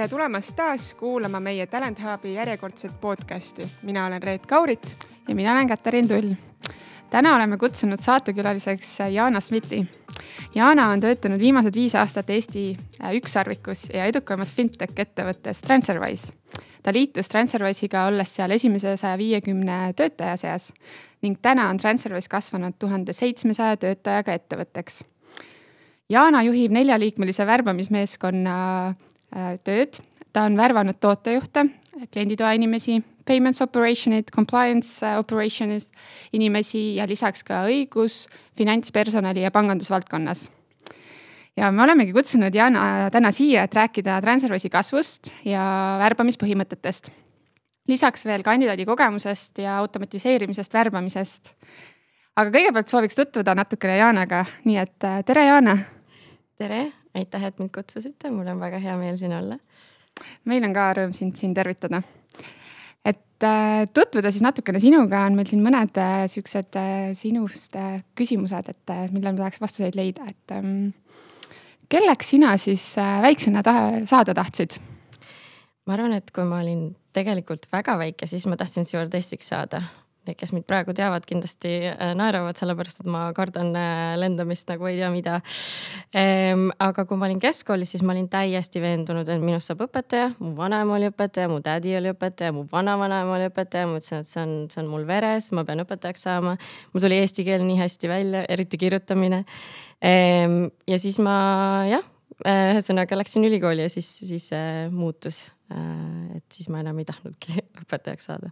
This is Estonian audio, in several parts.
tere tulemast taas kuulama meie Talent Hubi järjekordset podcasti. mina olen Reet Kaurit. ja mina olen Katariin Tull. täna oleme kutsunud saatekülaliseks Jaana Smiti. Jaana on töötanud viimased viis aastat Eesti äh, ükssarvikus ja edukaimas fintech ettevõttes Transferwise. ta liitus Transferwise'iga olles seal esimese saja viiekümne töötaja seas ning täna on Transferwise kasvanud tuhande seitsmesaja töötajaga ettevõtteks Jaana juhib neljaliikmelise värbamismeeskonna tööd, ta on värvanud tootejuhte, klienditoa inimesi, payments operation'id, compliance äh, operation'is inimesi ja lisaks ka õigus, finantspersonali ja pangandusvaldkonnas. ja me olemegi kutsunud Jana täna siia, et rääkida Transferwise'i kasvust ja värbamispõhimõtetest. lisaks veel kandidaadi kogemusest ja automatiseerimisest värbamisest. aga kõigepealt sooviks tutvuda natukene Jaanaga, nii et äh, tere, Jaana tere, aitäh, et mind kutsusite, mul on väga hea meel siin olla. meil on ka rõõm sind siin tervitada. et äh, tutvuda siis natukene sinuga, on meil siin mõned äh, siuksed äh, sinust küsimused, et millele me tahaks vastuseid leida, et ähm, kelleks sina siis väiksena taha, saada tahtsid? ma arvan, et kui ma olin tegelikult väga väike, siis ma tahtsin stjuardessiks saada kes mind praegu teavad, kindlasti äh, naeravad, sellepärast et ma kardan äh, lendamist nagu ei tea mida. Ehm, aga kui ma olin keskkoolis, siis ma olin täiesti veendunud, et minust saab õpetaja. mu vanaema oli õpetaja, mu tädi oli õpetaja, mu vanavanaema oli õpetaja. ma mõtlesin, et see on, see on mul veres, ma pean õpetajaks saama. mul tuli eesti keel nii hästi välja, eriti kirjutamine. Ehm, ja siis ma jah, äh, ühesõnaga läksin ülikooli ja siis, siis muutus. et siis ma enam ei tahtnudki õpetajaks saada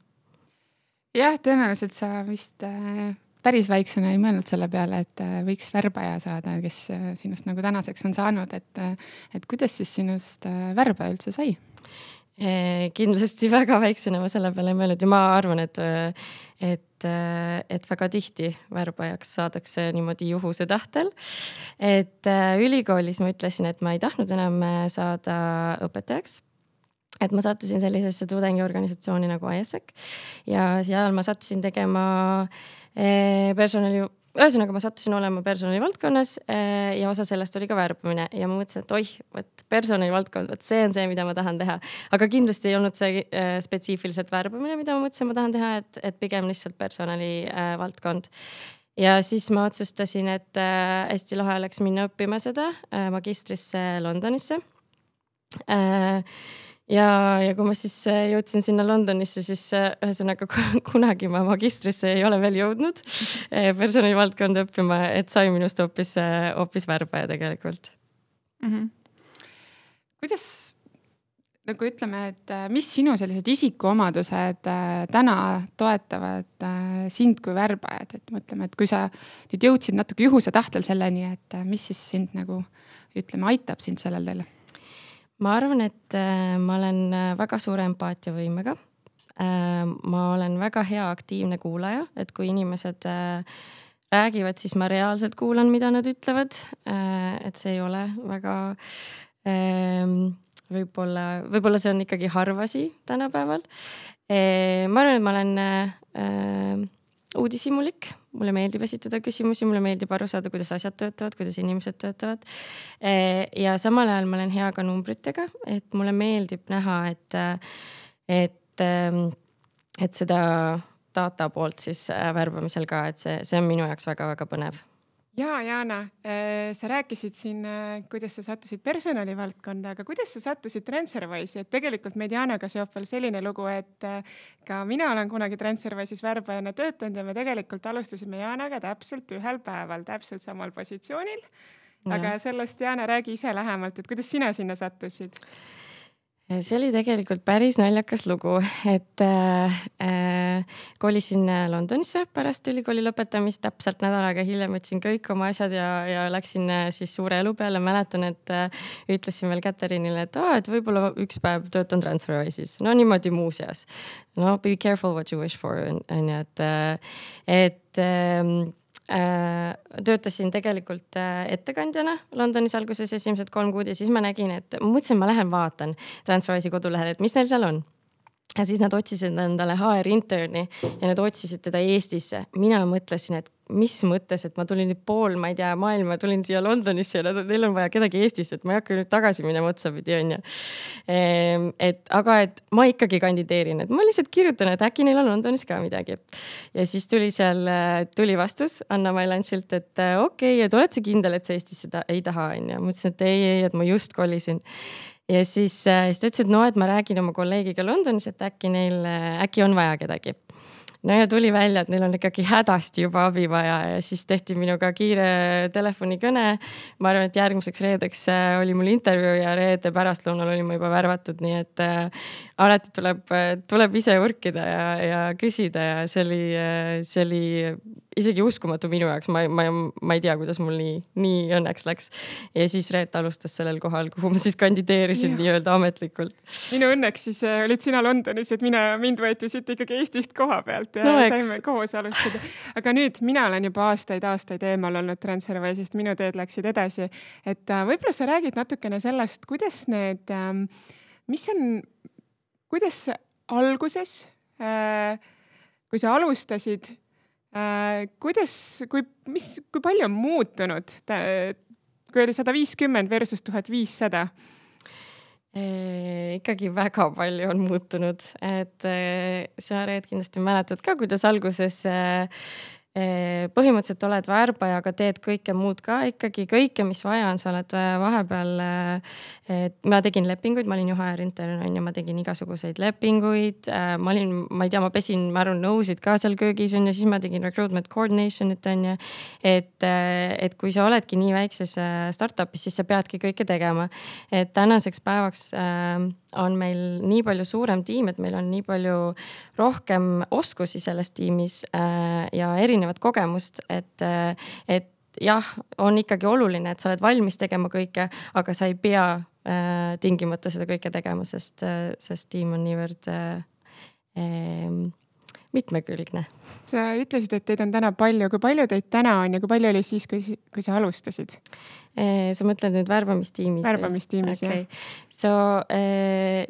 jah, tõenäoliselt sa vist äh, päris väiksena ei mõelnud selle peale, et äh, võiks värbaja saada, kes äh, sinust nagu tänaseks on saanud, et, et kuidas siis sinust värbaja üldse sai? kindlasti väga väiksena ma selle peale ei mõelnud ja ma arvan, et, et, et väga tihti värbajaks saadakse niimoodi juhuse tahtel. et ülikoolis ma ütlesin, et ma ei tahtnud enam saada õpetajaks et ma sattusin sellisesse tudengiorganisatsiooni nagu ISEC ja seal ma sattusin tegema eh, personali, ühesõnaga ma sattusin olema personali valdkonnas eh, ja osa sellest oli ka värbamine ja ma mõtlesin, et oih, vot personali valdkond, vot see on see, mida ma tahan teha. aga kindlasti ei olnud see eh, spetsiifiliselt värbamine, mida ma mõtlesin, ma tahan teha, et, et pigem lihtsalt personali valdkond ja siis ma otsustasin, et hästi lahe oleks minna õppima seda magistrisse Londonisse ja, ja kui ma siis äh, jõudsin sinna Londonisse, siis äh, ühesõnaga kunagi ma magistrisse ei ole veel jõudnud äh, personalivaldkonda õppima, et sai minust hoopis, hoopis värbaja tegelikult mm. -hmm. kuidas nagu ütleme, et mis sinu sellised isikuomadused täna toetavad sind kui värbajat, et mõtleme, et kui sa nüüd jõudsid natuke juhuse tahtel selleni, et mis siis sind nagu ütleme, aitab sind sellel teel ma arvan, et äh, ma olen äh, väga suure empaatiavõimega. Äh, ma olen väga hea aktiivne kuulaja, et kui inimesed räägivad, siis ma reaalselt kuulan, mida nad ütlevad. et see ei ole väga ähm, võib-olla, võib-olla see on ikkagi harv asi tänapäeval. ma arvan, et ma olen uudishimulik, mulle meeldib esitada küsimusi, mulle meeldib aru saada, kuidas asjad töötavad, kuidas inimesed töötavad. ja samal ajal ma olen hea ka numbritega, et mulle meeldib näha, et, et, et seda data poolt siis äh, värbamisel ka, et see, see on minu jaoks väga-väga põnev ja Jana, äh, sa rääkisid siin, äh, kuidas sa sattusid personalivaldkonda, aga kuidas sa sattusid Transferwise'i, et tegelikult meid Janaga seob veel selline lugu, et äh, ka mina olen kunagi Transferwise'is värbajana töötanud ja me tegelikult alustasime Janaga täpselt ühel päeval, täpselt samal positsioonil. aga sellest, Jana, räägi ise lähemalt, et kuidas sina sinna sattusid? See oli tegelikult päris naljakas lugu, et äh, äh, kolisin Londonisse pärast ülikooli lõpetamist, täpselt nädal aega hiljem võtsin kõik oma asjad ja, ja läksin äh, siis suure elu peale. mäletan, et äh, ütlesin veel Catherine'ile, et aa, et võib-olla üks päev töötan Transferwise'is. no niimoodi muuseas. no be careful what you wish for on ju, et, äh, et äh, Äh, töötasin tegelikult äh, ettekandjana Londonis alguses esimesed kolm kuud ja siis ma nägin, et ma mõtlesin, ma lähen vaatan Transferwise'i kodulehel, et mis neil seal on ja siis nad otsisid endale HR interni ja nad otsisid teda Eestisse. mina mõtlesin, et mis mõttes, et ma tulin nüüd pool, ma ei tea, maailma, tulin siia Londonisse ja neil on vaja kedagi Eestisse, et ma ei hakka nüüd tagasi minema otsapidi, onju. Ehm, et aga, et ma ikkagi kandideerin, et ma lihtsalt kirjutan, et äkki neil on Londonis ka midagi. ja siis tuli seal, tuli vastus Anna Mailansilt, et okei okay,, et oled sa kindel, et sa Eestisse ta, ei taha, onju. ma ütlesin, et ei, ei, et ma just kolisin ja siis, siis ta ütles, et no, et ma räägin oma kolleegiga Londonis, et äkki neil, äkki on vaja kedagi no ja tuli välja, et neil on ikkagi hädasti juba abi vaja ja siis tehti minuga kiire telefonikõne. ma arvan, et järgmiseks reedeks äh, oli mul intervjuu ja reede pärastlõunal olin ma juba värvatud, nii et äh, alati tuleb, tuleb ise urkida ja, ja küsida ja see oli, see oli isegi uskumatu minu jaoks, ma, ma, ma ei tea, kuidas mul nii, nii õnneks läks. ja siis Reet alustas sellel kohal, kuhu ma siis kandideerisin nii-öelda ametlikult. minu õnneks siis äh, olid sina Londonis, et mina, mind võeti siit ikkagi Eestist koha pealt ja no, saime koos alustada. aga nüüd mina olen juba aastaid-aastaid eemal olnud Transferwise'ist, minu teed läksid edasi. et äh, võib-olla sa räägid natukene sellest, kuidas need, ähm, mis on kuidas alguses, äh, kui sa alustasid, äh, kuidas, kui, mis, kui palju on muutunud, kui oli sada viiskümmend versus tuhat viissada? Ikkagi väga palju on muutunud, et sa, Reet, kindlasti mäletad ka, kuidas alguses põhimõtteliselt oled värbaja, aga teed kõike muud ka ikkagi, kõike, mis vaja on, sa oled äh, vahepeal. et ma tegin lepinguid, ma olin ju HR intern on ju, ma tegin igasuguseid lepinguid. Ma olin, ma ei tea, ma pesin, ma arvan, nõusid ka seal köögis on ju, siis ma tegin recruitment coordination'it on ju. et, et kui sa oledki nii väikses startup'is, siis sa peadki kõike tegema. et tänaseks päevaks on meil nii palju suurem tiim, et meil on nii palju rohkem oskusi selles tiimis ja erinevaid erinevat kogemust, et, et jah, on ikkagi oluline, et sa oled valmis tegema kõike, aga sa ei pea äh, tingimata seda kõike tegema, sest, sest tiim on niivõrd äh, äh, mitmekülgne. sa ütlesid, et teid on täna palju, kui palju teid täna on ja kui palju oli siis, kui, kui sa alustasid? sa mõtled nüüd värbamistiimis? värbamistiimis okay., jah. So äh,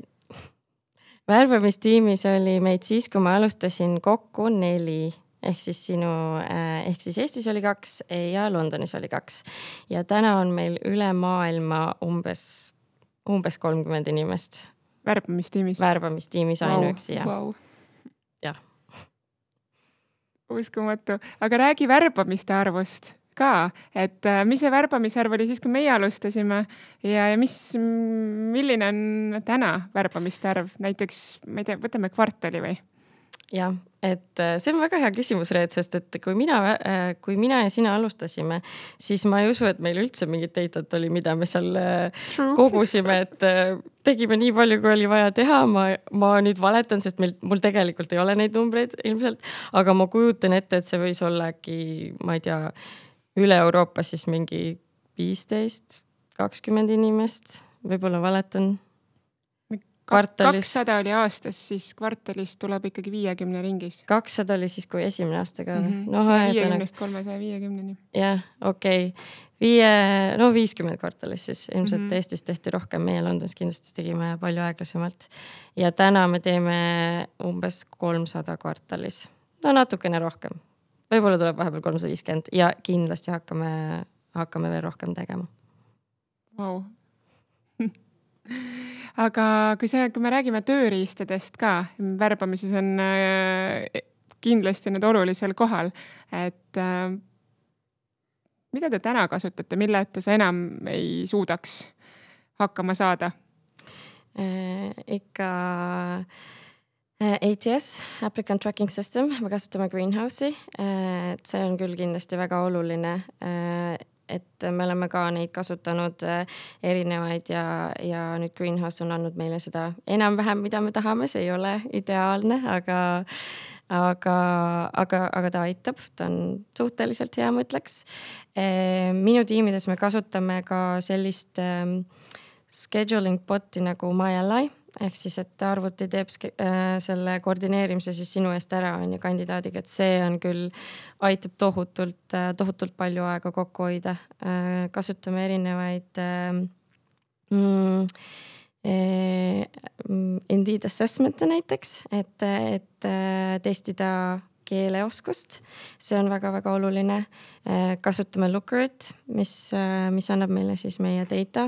värbamistiimis oli meid siis, kui ma alustasin kokku neli ehk siis sinu, äh, ehk siis Eestis oli kaks ja Londonis oli kaks. ja täna on meil üle maailma umbes, umbes kolmkümmend inimest. värbamistiimis? värbamistiimis wow. ainuüksi, jah wow.. jah. uskumatu, aga räägi värbamiste arvust ka, et äh, mis see värbamisarv oli siis, kui meie alustasime ja, ja mis, milline on täna värbamiste arv, näiteks ma ei tea, võtame kvartali või? Jah, et äh, see on väga hea küsimus, Reet, sest et kui mina, äh, kui mina ja sina alustasime, siis ma ei usu, et meil üldse mingit datat oli, mida me seal äh, True. kogusime, et tegime nii palju, kui oli vaja teha. ma, ma nüüd valetan, sest meil, mul tegelikult ei ole neid numbreid ilmselt, aga ma kujutan ette, et see võis olla äkki, ma ei tea, üle Euroopa siis mingi viisteist, kakskümmend inimest, võib-olla valetan kvartalis. kakssada oli aastas, siis kvartalis tuleb ikkagi viiekümne ringis. kakssada oli siis, kui esimene aasta ka või mm -hmm.? noh, viiekümnest kolmesaja viiekümneni. jah, okei okay. viie, no viiskümmend kvartalis siis ilmselt mm -hmm. Eestis tehti rohkem, meie Londonis kindlasti tegime palju aeglasemalt. ja täna me teeme umbes kolmsada kvartalis, no natukene rohkem. võib-olla tuleb vahepeal kolmsada viiskümmend ja kindlasti hakkame, hakkame veel rohkem tegema. Vau aga kui see, kui me räägime tööriistadest ka, värbamises on äh, kindlasti need olulisel kohal, et äh, mida te täna kasutate, milleta sa enam ei suudaks hakkama saada äh,? ikka ATS, Applicant Tracking System, me kasutame Greenhouse'i, et see on küll kindlasti väga oluline et me oleme ka neid kasutanud äh, erinevaid ja, ja nüüd Greenhouse on andnud meile seda enam-vähem, mida me tahame, see ei ole ideaalne, aga aga, aga, aga ta aitab, ta on suhteliselt hea, ma ütleks. Äh, minu tiimides me kasutame ka sellist ähm, scheduling bot'i nagu MyAlly ehk siis, et arvuti teeb äh, selle koordineerimise siis sinu eest ära, on ju, kandidaadiga, et see on küll, aitab tohutult, äh, tohutult palju aega kokku hoida. Äh, kasutame erinevaid mm, Indeed assessment'e näiteks, et, et testida keeleoskust, see on väga-väga oluline. kasutame Lookerit, mis, mis annab meile siis meie data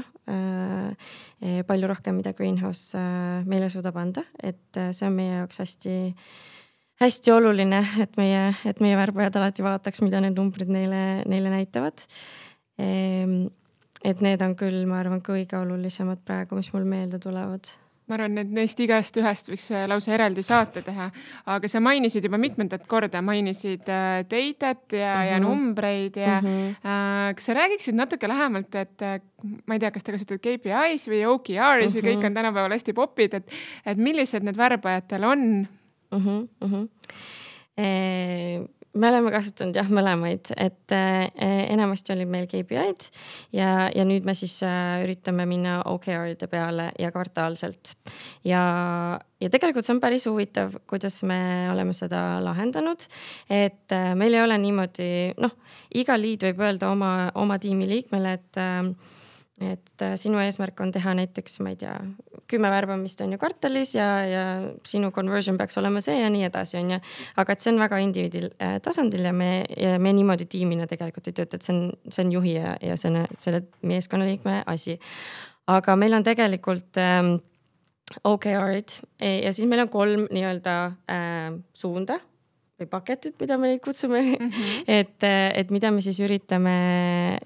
palju rohkem, mida Greenhouse meile suudab anda, et see on meie jaoks hästi hästi oluline, et meie, et meie värbajad alati vaataks, mida need numbrid neile, neile näitavad. Ehm, et need on küll, ma arvan, kõige olulisemad praegu, mis mul meelde tulevad ma arvan, et neist igast ühest võiks äh, lausa eraldi saate teha, aga sa mainisid juba mitmendat korda, mainisid äh, data't ja mm, -hmm. ja mhm. numbreid ja mm -hmm. äh, kas sa räägiksid natuke lähemalt, et äh, ma ei tea, kas te kasutate KPI-s või OKR-is mm -hmm. ja kõik mhm. on tänapäeval hästi popid, et, et millised need värbajatel on mm? -hmm, mm -hmm. E me oleme kasutanud jah, mõlemaid, et äh, enamasti olid meil KPI-d ja, ja nüüd me siis äh, üritame minna OKR-ide peale ja kvartaalselt. ja, ja tegelikult see on päris huvitav, kuidas me oleme seda lahendanud. et äh, meil ei ole niimoodi, noh, iga liid võib öelda oma, oma tiimi liikmele, et äh, et äh, sinu eesmärk on teha näiteks, ma ei tea, kümme värbamist on ju kvartalis ja, ja sinu conversion peaks olema see ja nii edasi, on ju. aga et see on väga indiviidi äh, tasandil ja me, me niimoodi tiimina tegelikult ei tööta, et see on, see on juhi ja, ja see on selle meeskonnaliikme asi. aga meil on tegelikult ähm, OKR-id ja siis meil on kolm nii-öelda äh, suunda või paketid, mida me neid kutsume mm. -hmm. et, et mida me siis üritame,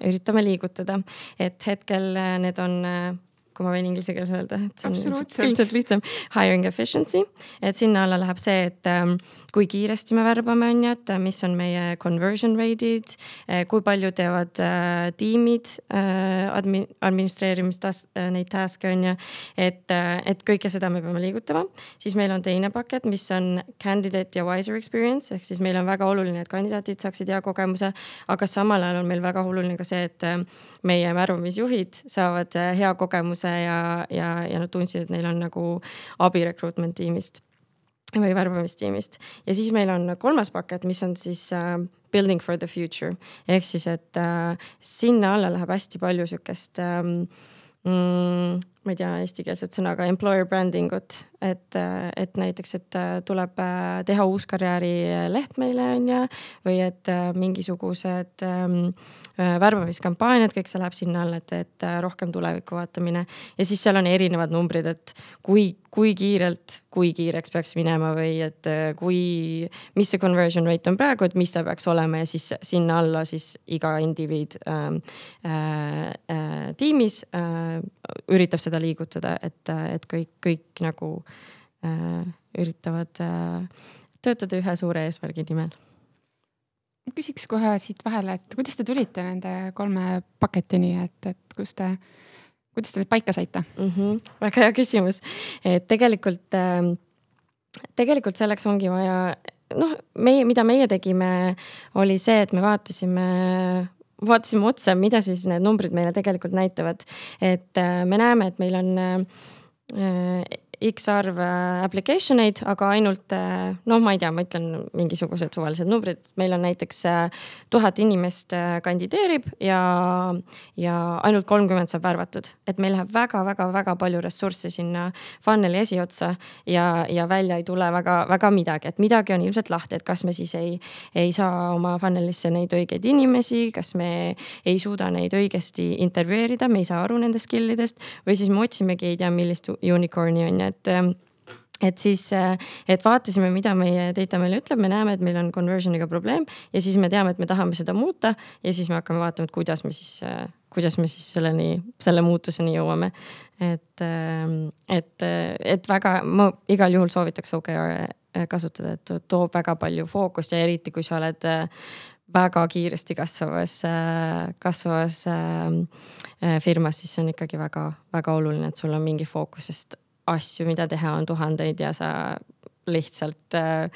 üritame liigutada, et hetkel need on kui ma võin inglise keeles öelda, et see on ilmselt, ilmselt lihtsam. Hiring efficiency, et sinna alla läheb see, et ähm, kui kiiresti me värbame, on ju, et äh, mis on meie conversion rate'id äh,, kui palju teevad äh, tiimid äh, admin, administreerimist äh,, neid task'e on ju. et äh,, et kõike seda me peame liigutama. siis meil on teine pakett, mis on candidate ja wiser experience ehk siis meil on väga oluline, et kandidaadid saaksid hea kogemuse, aga samal ajal on meil väga oluline ka see, et äh, meie värbamisjuhid saavad äh, hea kogemuse kogemuse ja, ja, ja nad tundsid, et neil on nagu abi recruitment tiimist või värbamistiimist. ja siis meil on kolmas pakett, mis on siis uh, building for the future ehk siis, et uh, sinna alla läheb hästi palju sihukest um, mm, ma ei tea eestikeelset sõna, aga employer branding ut, et, et näiteks, et tuleb teha uus karjäärileht meile on ju, või et mingisugused ähm, värbamiskampaaniad, kõik see läheb sinna alla, et, et rohkem tuleviku vaatamine. ja siis seal on erinevad numbrid, et kui, kui kiirelt, kui kiireks peaks minema või et kui, mis see conversion rate on praegu, et mis ta peaks olema ja siis sinna alla siis iga indiviid äh, äh, tiimis äh, üritab seda seda liigutada, et, et kõik, kõik nagu äh, üritavad äh, töötada ühe suure eesmärgi nimel. küsiks kohe siit vahele, et kuidas te tulite nende kolme paketini, et, et kus te, kuidas te need paika saite mm? -hmm, väga hea küsimus, et tegelikult äh, tegelikult selleks ongi vaja, noh, meie, mida meie tegime, oli see, et me vaatasime vaatasime otsa, mida siis need numbrid meile tegelikult näitavad. et äh, me näeme, et meil on äh, X arv äh, application eid, aga ainult äh, noh, ma ei tea, ma ütlen mingisugused suvalised numbrid, meil on näiteks äh, tuhat inimest kandideerib ja, ja ainult kolmkümmend saab värvatud. et meil läheb väga-väga-väga palju ressurssi sinna funnel'i esiotsa ja, ja välja ei tule väga-väga midagi, et midagi on ilmselt lahti, et kas me siis ei, ei saa oma funnel'isse neid õigeid inimesi, kas me ei suuda neid õigesti intervjueerida, me ei saa aru nendest skill idest või siis me otsimegi ei tea millist unicorn'i on ju et ähm, et siis, äh, et vaatasime, mida meie data meile ütleb, me näeme, et meil on conversion'iga probleem ja siis me teame, et me tahame seda muuta ja siis me hakkame vaatama, et kuidas me siis, äh, kuidas me siis selleni, selle muutuseni jõuame. et, ähm, et, et väga, ma igal juhul soovitaks OKR kasutada, et toob väga palju fookust ja eriti, kui sa oled äh, väga kiiresti kasvavas, kasvavas firmas, siis see on ikkagi väga-väga oluline, et sul on mingi fookus, sest asju, mida teha on tuhandeid ja sa lihtsalt äh,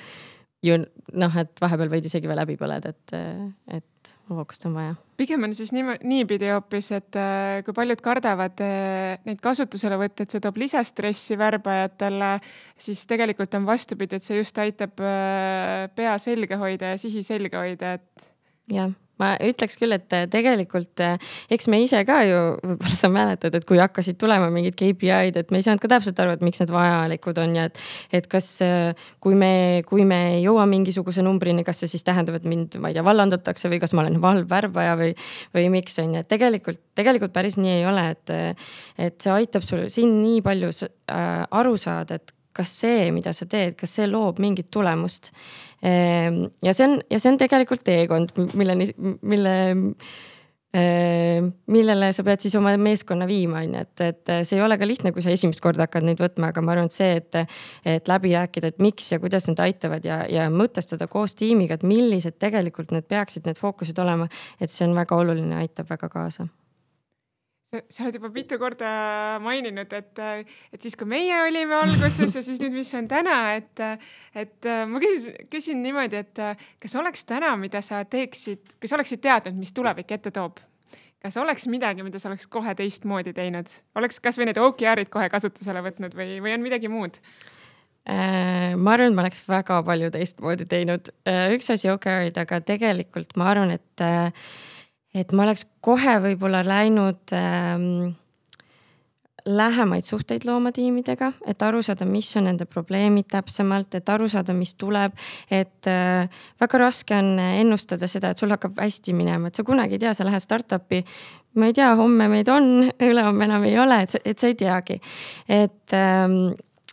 ju noh, et vahepeal võid isegi veel läbi põleda, et, äh, et fookust on vaja. pigem on siis nii, niipidi hoopis, et äh, kui paljud kardavad neid kasutusele võtta, et see toob lisastressi värbajatele, siis tegelikult on vastupidi, et see just aitab pea selge hoida ja sihi selge hoida, et. jah ma ütleks küll, et äh, tegelikult äh, eks me ise ka ju, võib-olla sa mäletad, et kui hakkasid tulema mingid KPI-d, et me ei saanud ka täpselt aru, et miks need vajalikud on ja et. et kas, äh, kui me, kui me ei jõua mingisuguse numbrini, kas see siis tähendab, et mind, ma ei tea, vallandatakse või kas ma olen halb värbaja või, või miks on ju, et tegelikult, tegelikult päris nii ei ole, et. et see aitab sul siin nii palju aru saada, et kas see, mida sa teed, kas see loob mingit tulemust. Ehm, ja see on, ja see on tegelikult teekond, milleni, mille ehm, millele sa pead siis oma meeskonna viima, on ju, et, et see ei ole ka lihtne, kui sa esimest korda hakkad neid võtma, aga ma arvan, et see, et, et läbi rääkida, et miks ja kuidas need aitavad ja, ja mõtestada koos tiimiga, et millised tegelikult need peaksid, need fookused olema. et see on väga oluline, aitab väga kaasa sa, sa oled juba mitu korda maininud, et, et siis, kui meie olime alguses ja siis nüüd, mis on täna, et, et ma küsin, küsin niimoodi, et kas oleks täna, mida sa teeksid, kui sa oleksid teadnud, mis tulevik ette toob? kas oleks midagi, mida sa oleks kohe teistmoodi teinud, oleks kasvõi need OKR-id kohe kasutusele võtnud või, või on midagi muud? Äh, ma arvan, et ma oleks väga palju teistmoodi teinud. Äh, üks asi OKR-id, aga tegelikult ma arvan, et äh, et ma oleks kohe võib-olla läinud ähm, lähemaid suhteid looma tiimidega, et aru saada, mis on nende probleemid täpsemalt, et aru saada, mis tuleb. et äh, väga raske on ennustada seda, et sul hakkab hästi minema, et sa kunagi ei tea, sa lähed startup'i. ma ei tea, homme meid on, ülehomme enam ei ole, et sa, et sa ei teagi. et ähm,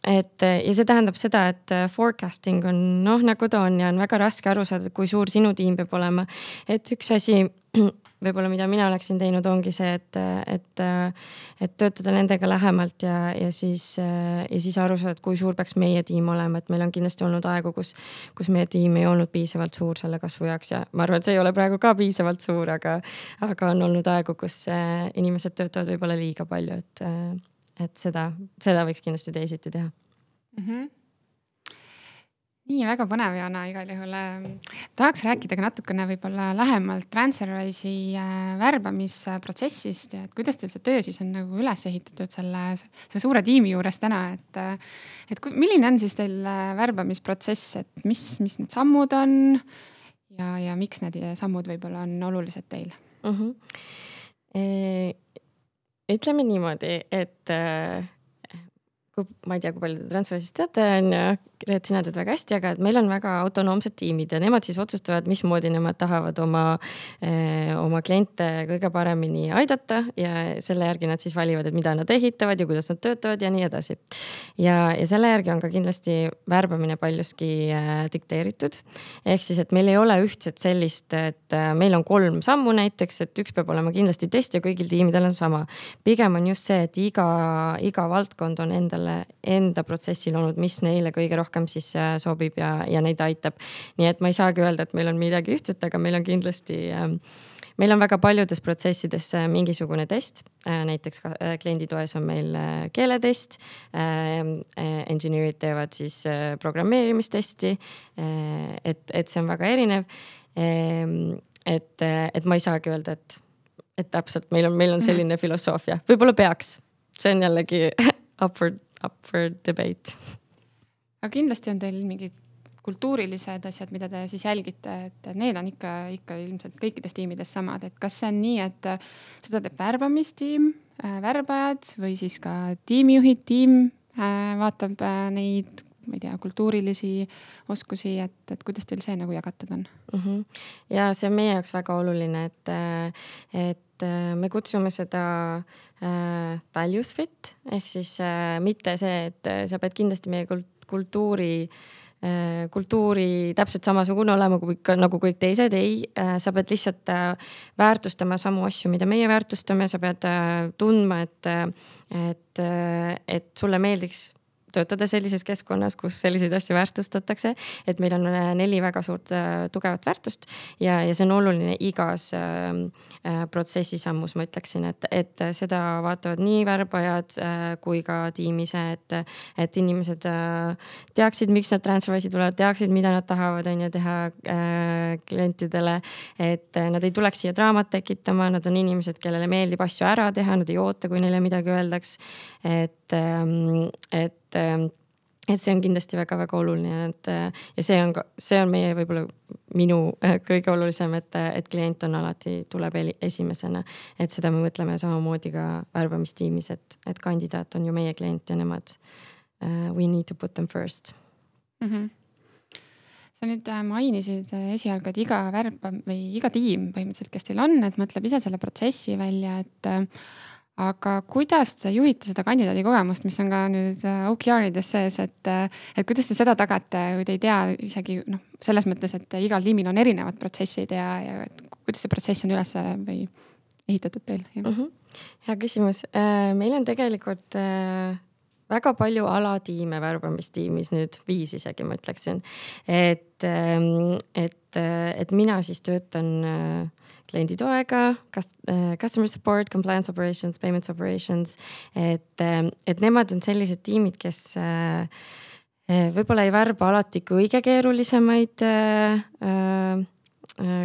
et ja see tähendab seda, et forecasting on noh, nagu ta on ja on väga raske aru saada, kui suur sinu tiim peab olema. et üks asi võib-olla, mida mina oleksin teinud, ongi see, et, et, et töötada nendega lähemalt ja, ja siis, ja siis aru saada, et kui suur peaks meie tiim olema, et meil on kindlasti olnud aegu, kus, kus meie tiim ei olnud piisavalt suur selle kasvu jaoks ja ma arvan, et see ei ole praegu ka piisavalt suur, aga, aga on olnud aegu, kus äh, inimesed töötavad võib-olla liiga palju, et, et seda, seda võiks kindlasti teisiti teha mm. -hmm nii väga põnev, Jana, igal juhul. Ähm, tahaks rääkida ka natukene võib-olla lähemalt Transferwise'i äh, värbamisprotsessist ja et kuidas teil see töö siis on nagu üles ehitatud selle, selle suure tiimi juures täna, et. Äh, et milline on siis teil äh, värbamisprotsess, et mis, mis need sammud on ja, ja miks need sammud võib-olla on olulised teil mm? -hmm. E ütleme niimoodi, et kui ma ei tea, kui palju te Transferwisest teate, on ju, Reet, sina tead väga hästi, aga et meil on väga autonoomsed tiimid ja nemad siis otsustavad, mismoodi nemad tahavad oma eh,, oma kliente kõige paremini aidata ja selle järgi nad siis valivad, et mida nad ehitavad ja kuidas nad töötavad ja nii edasi. ja, ja selle järgi on ka kindlasti värbamine paljuski eh, dikteeritud. ehk siis, et meil ei ole ühtset sellist, et eh, meil on kolm sammu näiteks, et üks peab olema kindlasti test ja kõigil tiimidel on sama. pigem on just see, et iga, iga valdkond on endale, enda protsessi loonud, mis neile kõige rohkem rohkem siis äh, sobib ja, ja neid aitab. nii et ma ei saagi öelda, et meil on midagi ühtset, aga meil on kindlasti ähm, meil on väga paljudes protsessides äh, mingisugune test, äh, näiteks klienditoes on meil keeletest. Ähm, engineer'id teevad siis programmeerimistesti. et, et see on väga erinev. Ähm, et, et ma ei saagi öelda, et, et täpselt meil on, meil on selline mm. filosoofia, võib-olla peaks, see on jällegi up for, up for debate aga kindlasti on teil mingid kultuurilised asjad, mida te siis jälgite, et need on ikka, ikka ilmselt kõikides tiimides samad, et kas see on nii, et seda teeb värbamistiim, äh, värbajad või siis ka tiimijuhid, tiim äh, vaatab äh, neid, ma ei tea, kultuurilisi oskusi, et, et kuidas teil see nagu jagatud on mm? -hmm. ja see on meie jaoks väga oluline, et, et me kutsume seda äh, values fit ehk siis äh, mitte see, et sa pead kindlasti meie kult-, kultuuri äh, kultuuri täpselt samasugune olema kui ikka nagu kõik teised, ei, äh, sa pead lihtsalt äh, väärtustama samu asju, mida meie väärtustame, sa pead tundma, et, et, et sulle meeldiks töötada sellises keskkonnas, kus selliseid asju väärtustatakse. et meil on äh, neli väga suurt äh, tugevat väärtust ja, ja see on oluline igas ähm, äh, protsessi sammus, ma ütleksin, et, et seda vaatavad nii värbajad äh, kui ka tiim ise, et, et inimesed äh, teaksid, miks nad Transferwise'i tulevad, teaksid, mida nad tahavad, on ju, teha äh, klientidele. et nad ei tuleks siia draamat tekitama, nad on inimesed, kellele meeldib asju ära teha, nad ei oota, kui neile midagi öeldaks. et, ähm, et et, et see on kindlasti väga-väga oluline, et ja see on ka, see on meie võib-olla minu äh, kõige olulisem, et, et klient on alati, tuleb esimesena. et seda me mõtleme samamoodi ka värbamistiimis, et, et kandidaat on ju meie klient ja nemad uh,, we need to put them first mm. -hmm sa nüüd äh, mainisid esialgu, et iga värba või iga tiim põhimõtteliselt, kes teil on, et mõtleb ise selle protsessi välja, et aga kuidas te juhite seda kandidaadi kogemust, mis on ka nüüd äh, OKR-ides sees, et, äh, et kuidas te seda tagate, kui te ei tea isegi noh, selles mõttes, et igal tiimil on erinevad protsessid ja, ja kuidas see protsess on üles või ehitatud teil mm? -hmm. hea küsimus, äh, meil on tegelikult väga palju alatiime värbamistiimis nüüd, viis isegi ma ütleksin. et, ähm, et, et mina siis töötan klienditoega, äh, customer support, compliance operations, payments operations. et, äh, et nemad on sellised tiimid, kes äh, võib-olla ei värba alati kõige keerulisemaid Äh,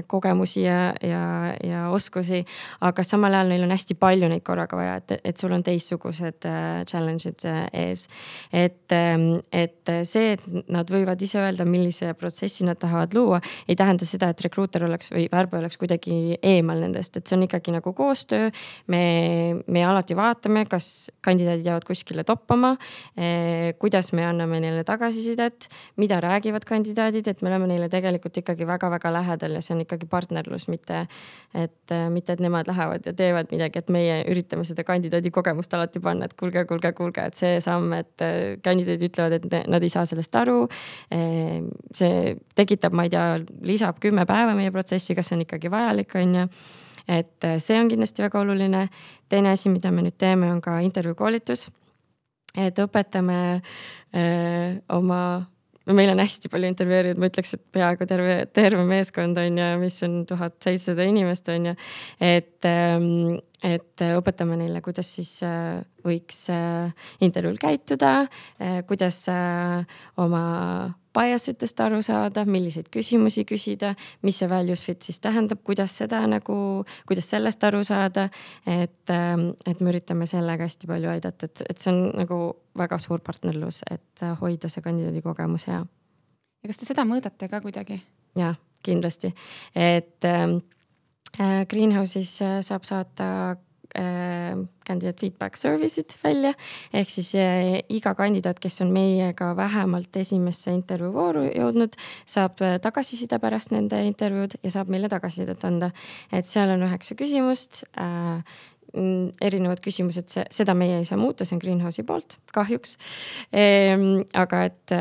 kogemusi ja, ja, ja oskusi, aga samal ajal neil on hästi palju neid korraga vaja, et, et sul on teistsugused äh, challenge'id äh, ees. et, ähm, et see, et nad võivad ise öelda, millise protsessi nad tahavad luua, ei tähenda seda, et rekruuter oleks või värbaja oleks kuidagi eemal nendest, et see on ikkagi nagu koostöö. me, me alati vaatame, kas kandidaadid jäävad kuskile toppama kuidas me anname neile tagasisidet, mida räägivad kandidaadid, et me oleme neile tegelikult ikkagi väga-väga lähedal ja see on ikkagi partnerlus, mitte et, mitte et nemad lähevad ja teevad midagi, et meie üritame seda kandidaadi kogemust alati panna, et kuulge, kuulge, kuulge, et see samm, et kandidaadid ütlevad, et nad ei saa sellest aru. see tekitab, ma ei tea, lisab kümme päeva meie protsessi, kas see on ikkagi vajalik, on ju et see on kindlasti väga oluline. teine asi, mida me nüüd teeme, on ka intervjuukoolitus. et õpetame öö, oma no meil on hästi palju intervjueerijaid, ma ütleks, et peaaegu terve, terve meeskond on ju, mis on tuhat seitsesada inimest on ju. et, ähm, et õpetame neile, kuidas siis äh, võiks äh, intervjuul käituda, äh, kuidas oma bias itest aru saada, milliseid küsimusi küsida, mis see values fit siis tähendab, kuidas seda nagu, kuidas sellest aru saada. et, ähm, et me üritame sellega hästi palju aidata, et, et see on nagu väga suur partnerlus, et hoida see kandidaadi kogemus hea. ja kas te seda mõõdate ka kuidagi? jah, kindlasti, et ähm, äh, Greenhouse'is äh, saab saata äh, candidate feedback service'id välja. ehk siis äh, iga kandidaat, kes on meiega vähemalt esimesse intervjuu vooru jõudnud, saab äh, tagasiside pärast nende intervjuud ja saab meile tagasisidet anda. et seal on üheksa küsimust äh, erinevad küsimused, see, seda meie ei saa muuta, see on Greenhouse'i poolt, kahjuks ehm,. aga et,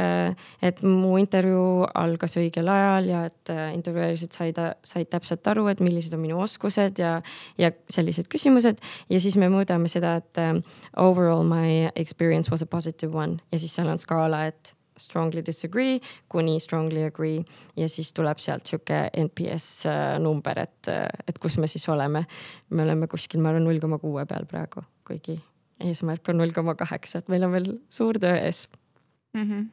et mu intervjuu algas õigel ajal ja et äh, intervjueerijad said, said täpselt aru, et millised on minu oskused ja, ja sellised küsimused. ja siis me mõõdame seda, et um, overall my experience was a positive one ja siis seal on skaala, et strongly disagree kuni strongly agree ja siis tuleb sealt sihuke NPS äh, number, et, äh, et kus me siis oleme. me oleme kuskil, ma arvan, null koma kuue peal praegu, kuigi eesmärk on null koma kaheksa, et meil on veel suur töö ees mm. -hmm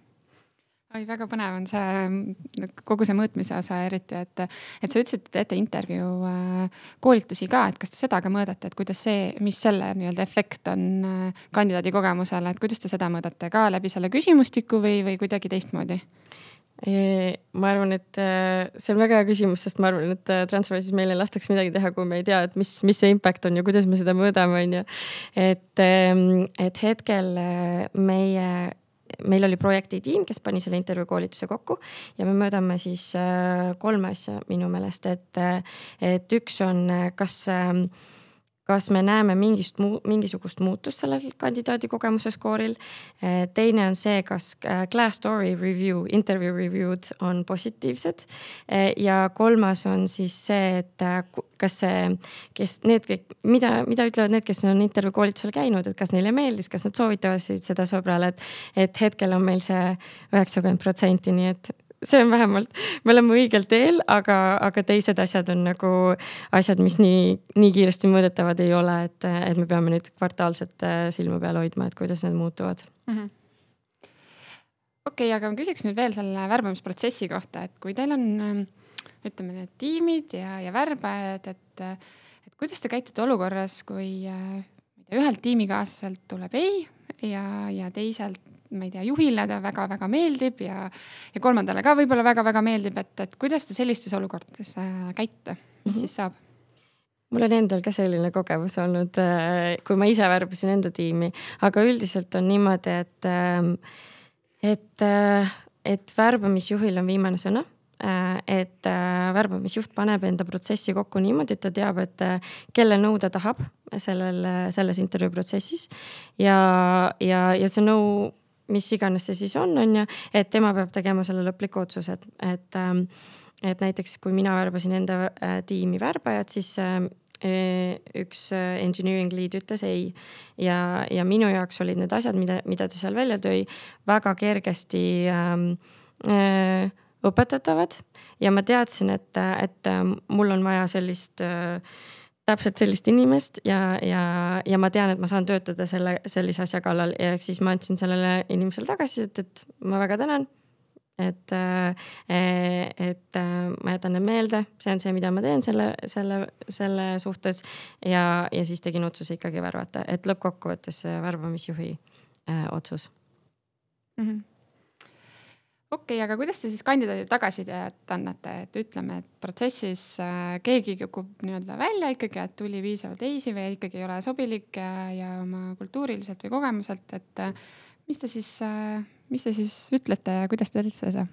oi, väga põnev on see, kogu see mõõtmise osa eriti, et, et sa ütlesid, et teete intervjuu äh, koolitusi ka, et kas te seda ka mõõdate, et kuidas see, mis selle nii-öelda efekt on äh, kandidaadi kogemusele, et kuidas te seda mõõdate ka läbi selle küsimustiku või, või kuidagi teistmoodi? ma arvan, et äh, see on väga hea küsimus, sest ma arvan, et Transferwise'is meil ei lastaks midagi teha, kui me ei tea, et mis, mis see impact on ja kuidas me seda mõõdame, on ju. et, ähm, et hetkel meie meil oli projektitiim, kes pani selle intervjuu koolituse kokku ja me mõõdame siis äh, kolme asja minu meelest, et, et üks on, kas äh, kas me näeme mingist, mingisugust muutust sellel kandidaadi kogemuse skooril. teine on see, kas Glassdoori review, interview review'd on positiivsed. ja kolmas on siis see, et kas see, kes need, mida, mida ütlevad need, kes on intervjuu koolitusel käinud, et kas neile meeldis, kas nad soovitavad seda sõbrale, et, et hetkel on meil see üheksakümmend protsenti, nii et see on vähemalt, me oleme õigel teel, aga, aga teised asjad on nagu asjad, mis nii, nii kiiresti mõõdetavad ei ole, et, et me peame nüüd kvartaalselt äh, silma peal hoidma, et kuidas need muutuvad mm. -hmm okei okay,, aga ma küsiks nüüd veel selle värbamisprotsessi kohta, et kui teil on ähm, ütleme need tiimid ja, ja värbajad, et, et kuidas te käitute olukorras, kui äh, ühelt tiimikaaslaselt tuleb ei ja, ja teiselt ma ei tea, juhile ta väga-väga meeldib ja, ja kolmandale ka võib-olla väga-väga meeldib, et, et kuidas te sellistes olukordades äh, käite, mis mm -hmm. siis saab? mul on endal ka selline kogemus olnud, äh, kui ma ise värbasin enda tiimi, aga üldiselt on niimoodi, et, ähm, et, äh, et värbamisjuhil on viimane sõna et värbamisjuht paneb enda protsessi kokku niimoodi, et ta teab, et kelle nõu ta tahab sellel, selles intervjuu protsessis. ja, ja, ja see nõu, mis iganes see siis on, on ju, et tema peab tegema selle lõpliku otsuse, et, et, ähm, et näiteks kui mina värbasin enda tiimi värbajat, siis üks engineering lead ütles ei. ja, ja minu jaoks olid need asjad, mida, mida ta seal välja tõi, väga kergesti ähm, äh, õpetatavad ja ma teadsin, et, et mul on vaja sellist täpselt sellist inimest ja, ja, ja ma tean, et ma saan töötada selle, sellise asja kallal ja siis ma andsin sellele inimesele tagasisidet, et ma väga tänan. et, et ma jätan need meelde, see on see, mida ma teen selle, selle, selle suhtes ja, ja siis tegin otsuse ikkagi värvata, et lõppkokkuvõttes see värbamisjuhi äh, otsus mm. -hmm okei okay,, aga kuidas te siis kandidaadile tagasisidet annate, et ütleme, et protsessis äh, keegi kukub nii-öelda välja ikkagi, et tuli piisavalt teisi või ikkagi ei ole sobilik ja, ja oma kultuuriliselt või kogemuselt, et äh, mis te siis äh,, mis te siis ütlete ja kuidas te teete seda?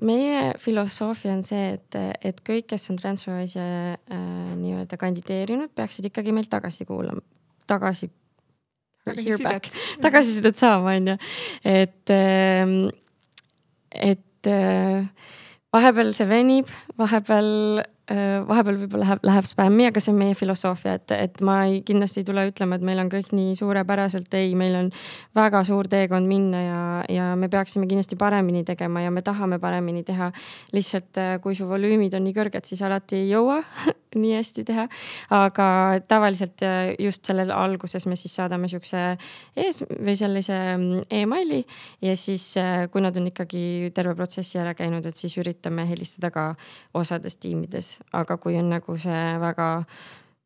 Meie filosoofia on see, et, et kõik, kes on Transferwise'i äh, nii-öelda kandideerinud, peaksid ikkagi meilt tagasi kuulama, tagasi tagasisidet, tagasisidet saama, on ju. et, ehm, et äh, vahepeal see venib, vahepeal Äh, vahepeal võib-olla läheb, läheb spämmi, aga see on meie filosoofia, et, et ma ei, kindlasti ei tule ütlema, et meil on kõik nii suurepäraselt, ei, meil on väga suur teekond minna ja, ja me peaksime kindlasti paremini tegema ja me tahame paremini teha. lihtsalt äh, kui su volüümid on nii kõrged, siis alati ei jõua nii hästi teha. aga tavaliselt äh, just sellel alguses me siis saadame siukse ees või sellise mm, emaili ja siis, kui nad on ikkagi terve protsessi ära käinud, et siis üritame helistada ka osades tiimides aga kui on nagu see väga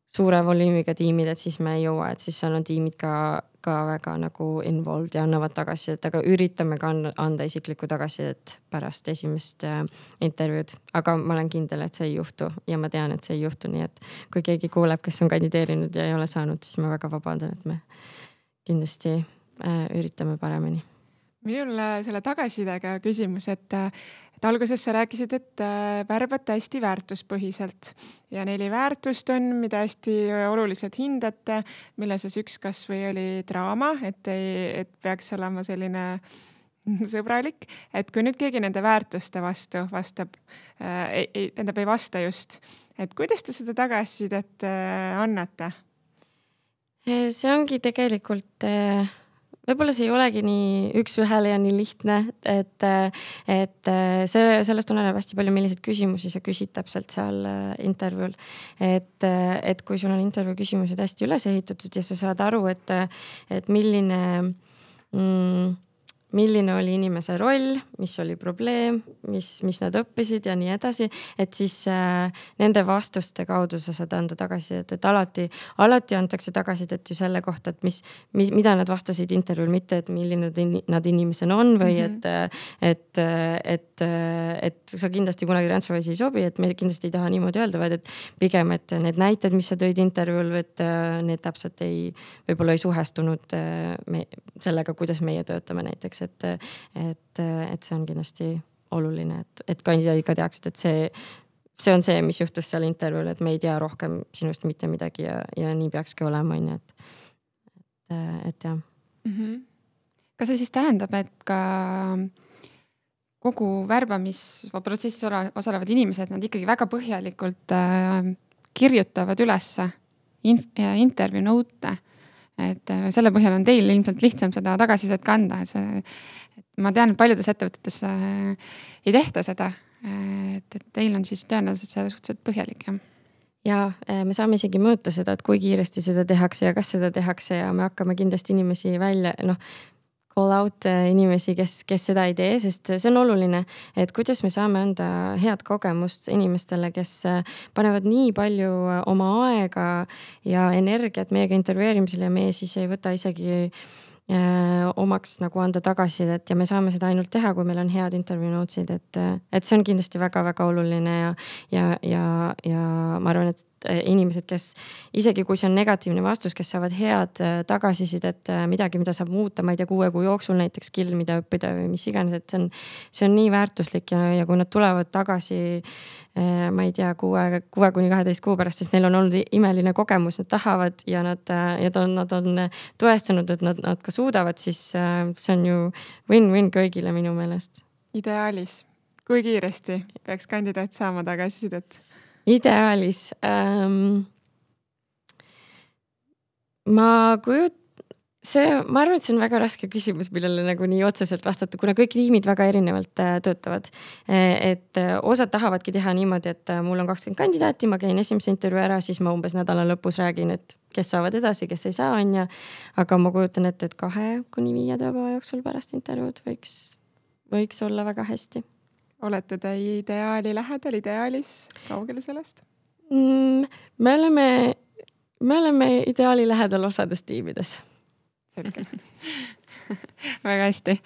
suure volüümiga tiimid, et siis me ei jõua, et siis seal on tiimid ka, ka väga nagu involved ja annavad tagasisidet, aga üritame ka anda isiklikku tagasisidet pärast esimest äh, intervjuud. aga ma olen kindel, et see ei juhtu ja ma tean, et see ei juhtu, nii et kui keegi kuuleb, kes on kandideerinud ja ei ole saanud, siis ma väga vabandan, et me kindlasti äh, üritame paremini minul selle tagasisidega küsimus, et et alguses sa rääkisid, et äh, värbate hästi väärtuspõhiselt ja neli väärtust on, mida hästi oluliselt hindate, mille seas üks kasvõi oli draama, et ei, et peaks olema selline sõbralik, et kui nüüd keegi nende väärtuste vastu vastab äh,, ei, tähendab, ei vasta just, et kuidas te seda tagasisidet äh, annate? see ongi tegelikult äh võib-olla see ei olegi nii üks-ühele ja nii lihtne, et, et see, sellest oleneb hästi palju, milliseid küsimusi sa küsid täpselt seal äh, intervjuul. et, et kui sul on intervjuu küsimused hästi üles ehitatud ja sa saad aru, et, et milline mm, milline oli inimese roll, mis oli probleem, mis, mis nad õppisid ja nii edasi, et siis äh, nende vastuste kaudu sa saad anda tagasisidet, et alati, alati antakse tagasisidet ju selle kohta, et mis, mis, mida nad vastasid intervjuul, mitte et milline nad inimesena on või mm -hmm. et, et, et, et sa kindlasti kunagi Transferwise'i ei sobi, et me kindlasti ei taha niimoodi öelda, vaid et pigem, et need näited, mis sa tõid intervjuul, et äh, need täpselt ei, võib-olla ei suhestunud äh, me, sellega, kuidas meie töötame näiteks et, et, et see on kindlasti oluline, et, et kandidaadid ka teaksid, et see, see on see, mis juhtus seal intervjuul, et me ei tea rohkem sinust mitte midagi ja, ja nii peakski olema, on ju, et, et, et jah mm. -hmm. kas see siis tähendab, et ka kogu värbamisprotsessis osalevad inimesed, nad ikkagi väga põhjalikult äh, kirjutavad ülesse in, intervjuu note'e et äh, selle põhjal on teil ilmselt lihtsam seda tagasisidet ka anda, et see, et ma tean, et paljudes ettevõtetes äh, ei tehta seda. et, et teil on siis tõenäoliselt see suhteliselt põhjalik, jah ja äh, me saame isegi mõõta seda, et kui kiiresti seda tehakse ja kas seda tehakse ja me hakkame kindlasti inimesi välja, noh call out äh, inimesi, kes, kes seda ei tee, sest see on oluline, et kuidas me saame anda head kogemust inimestele, kes äh, panevad nii palju äh, oma aega ja energiat meiega intervjueerimisele ja meie siis ei võta isegi omaks nagu anda tagasisidet ja me saame seda ainult teha, kui meil on head intervjuu notes'id, et, et see on kindlasti väga-väga oluline ja, ja, ja, ja ma arvan, et Äh, inimesed, kes isegi kui see on negatiivne vastus, kes saavad head äh, tagasisidet, äh, midagi, mida saab muuta, ma ei tea, kuue kuu jooksul näiteks skill, mida õppida või mis iganes, et see on, see on nii väärtuslik ja, ja kui nad tulevad tagasi ma ei tea, kuue, kuue kuni kaheteist kuu pärast, sest neil on olnud imeline kogemus, nad tahavad ja nad, ja ta on, nad on tõestanud, et nad, nad ka suudavad, siis see on ju win-win kõigile minu meelest. ideaalis, kui kiiresti peaks kandidaat saama tagasisidet? Ideaalis ähm,. ma kujut-, see, ma arvan, et see on väga raske küsimus, millele nagu nii otseselt vastata, kuna kõik tiimid väga erinevalt äh, töötavad. et äh, osad tahavadki teha niimoodi, et äh, mul on kakskümmend kandidaati, ma käin esimese intervjuu ära, siis ma umbes nädala lõpus räägin, et kes saavad edasi, kes ei saa, on ju. aga ma kujutan ette, et kahe kuni viie tööpäeva jooksul pärast intervjuud võiks, võiks olla väga hästi olete te ideaali lähedal, ideaalis, kaugel sellest mm,? me oleme, me oleme ideaali lähedal osades tiimides. selge väga hästi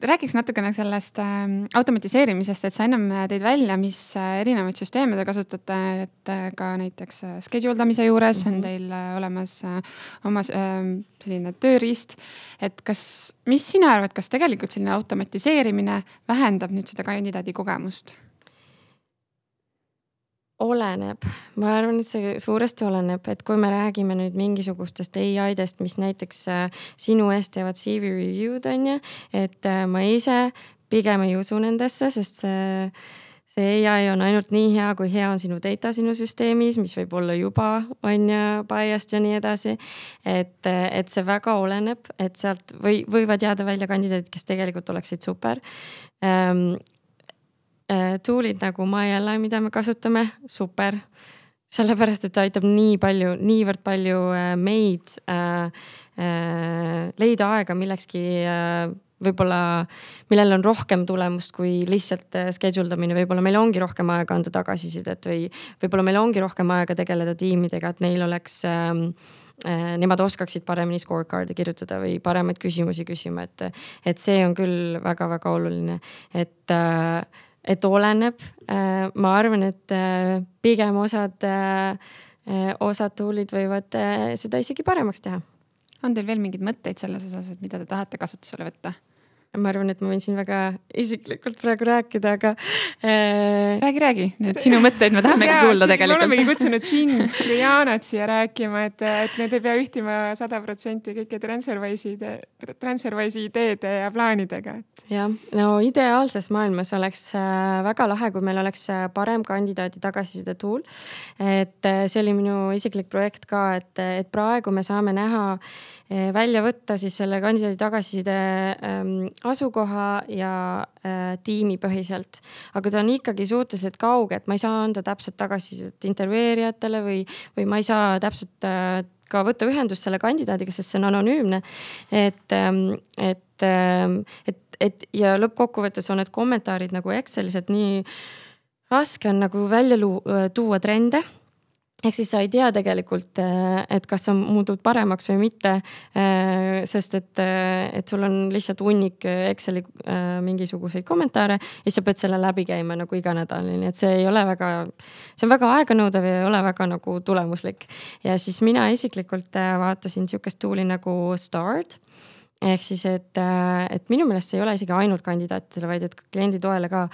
räägiks natukene sellest äh, automatiseerimisest, et sa ennem tõid välja, mis äh, erinevaid süsteeme te kasutate, et äh, ka näiteks äh, schedule damise juures mm -hmm. on mhm. teil äh, olemas äh, oma äh, selline tööriist. et kas, mis sina arvad, kas tegelikult selline automatiseerimine vähendab nüüd seda kandidaadi kogemust? Oleneb, ma arvan, et see suuresti oleneb, et kui me räägime nüüd mingisugustest ai-dest, mis näiteks äh, sinu eest teevad CV review'd on ju, et äh, ma ise pigem ei usu nendesse, sest see, see ai on ainult nii hea, kui hea on sinu data sinu süsteemis, mis võib olla juba on ju biased ja nii edasi. et, et see väga oleneb, et sealt või võivad jääda välja kandidaadid, kes tegelikult oleksid super Äh, tool'id nagu MyAlly, mida me kasutame, super. sellepärast, et ta aitab nii palju, niivõrd palju äh, meid äh, äh, leida aega millekski äh, võib-olla, millel on rohkem tulemust kui lihtsalt äh, schedule damine, võib-olla meil ongi rohkem aega anda tagasisidet või võib-olla meil ongi rohkem aega tegeleda tiimidega, et neil oleks ähm, äh, nemad oskaksid paremini scorecard'e kirjutada või paremaid küsimusi küsima, et, et see on küll väga-väga oluline, et äh, et oleneb, äh, ma arvan, et äh, pigem osad, äh, osad tool'id võivad seda isegi paremaks teha. on teil veel mingeid mõtteid selles osas, et mida te tahate kasutusele võtta? Ma arvan, et ma võin siin väga isiklikult praegu rääkida, aga äh.... räägi, räägi, need sinu mõtteid me tahamegi kuulda tegelikult. olemegi kutsunud sind ja Jaanat siia rääkima, et, et need ei pea ühtima sada protsenti kõike Transferwise'i, Transferwise'i ideede ja plaanidega. jah, no ideaalses maailmas oleks äh, väga lahe, kui meil oleks äh, parem kandidaadi tagasiside tool. et äh, see oli minu isiklik projekt ka, et, et praegu me saame näha, välja võtta siis selle kandidaadi tagasiside ähm, asukoha ja äh, tiimipõhiselt. aga ta on ikkagi suhteliselt kauge, et ma ei saa anda täpset tagasisidet intervjueerijatele või, või ma ei saa täpselt äh, ka võtta ühendust selle kandidaadiga, sest see on anonüümne. et ähm,, et ähm,, et, et ja lõppkokkuvõttes on need kommentaarid nagu Excelis, et nii raske on nagu välja tuua trende ehk siis sa ei tea tegelikult, äh, et kas sa muutud paremaks või mitte. Äh, sest et, äh, et sul on lihtsalt hunnik Exceli mingisuguseid kommentaare ja sa pead selle läbi käima nagu iga nädal, nii et see ei ole väga, see on väga aeganõudev ja ei ole väga nagu tulemuslik. ja siis mina isiklikult vaatasin sihukest tool'i nagu Start ehk siis, et, äh, et minu meelest see ei ole isegi ainult kandidaatidele, vaid et kliendi toele ka.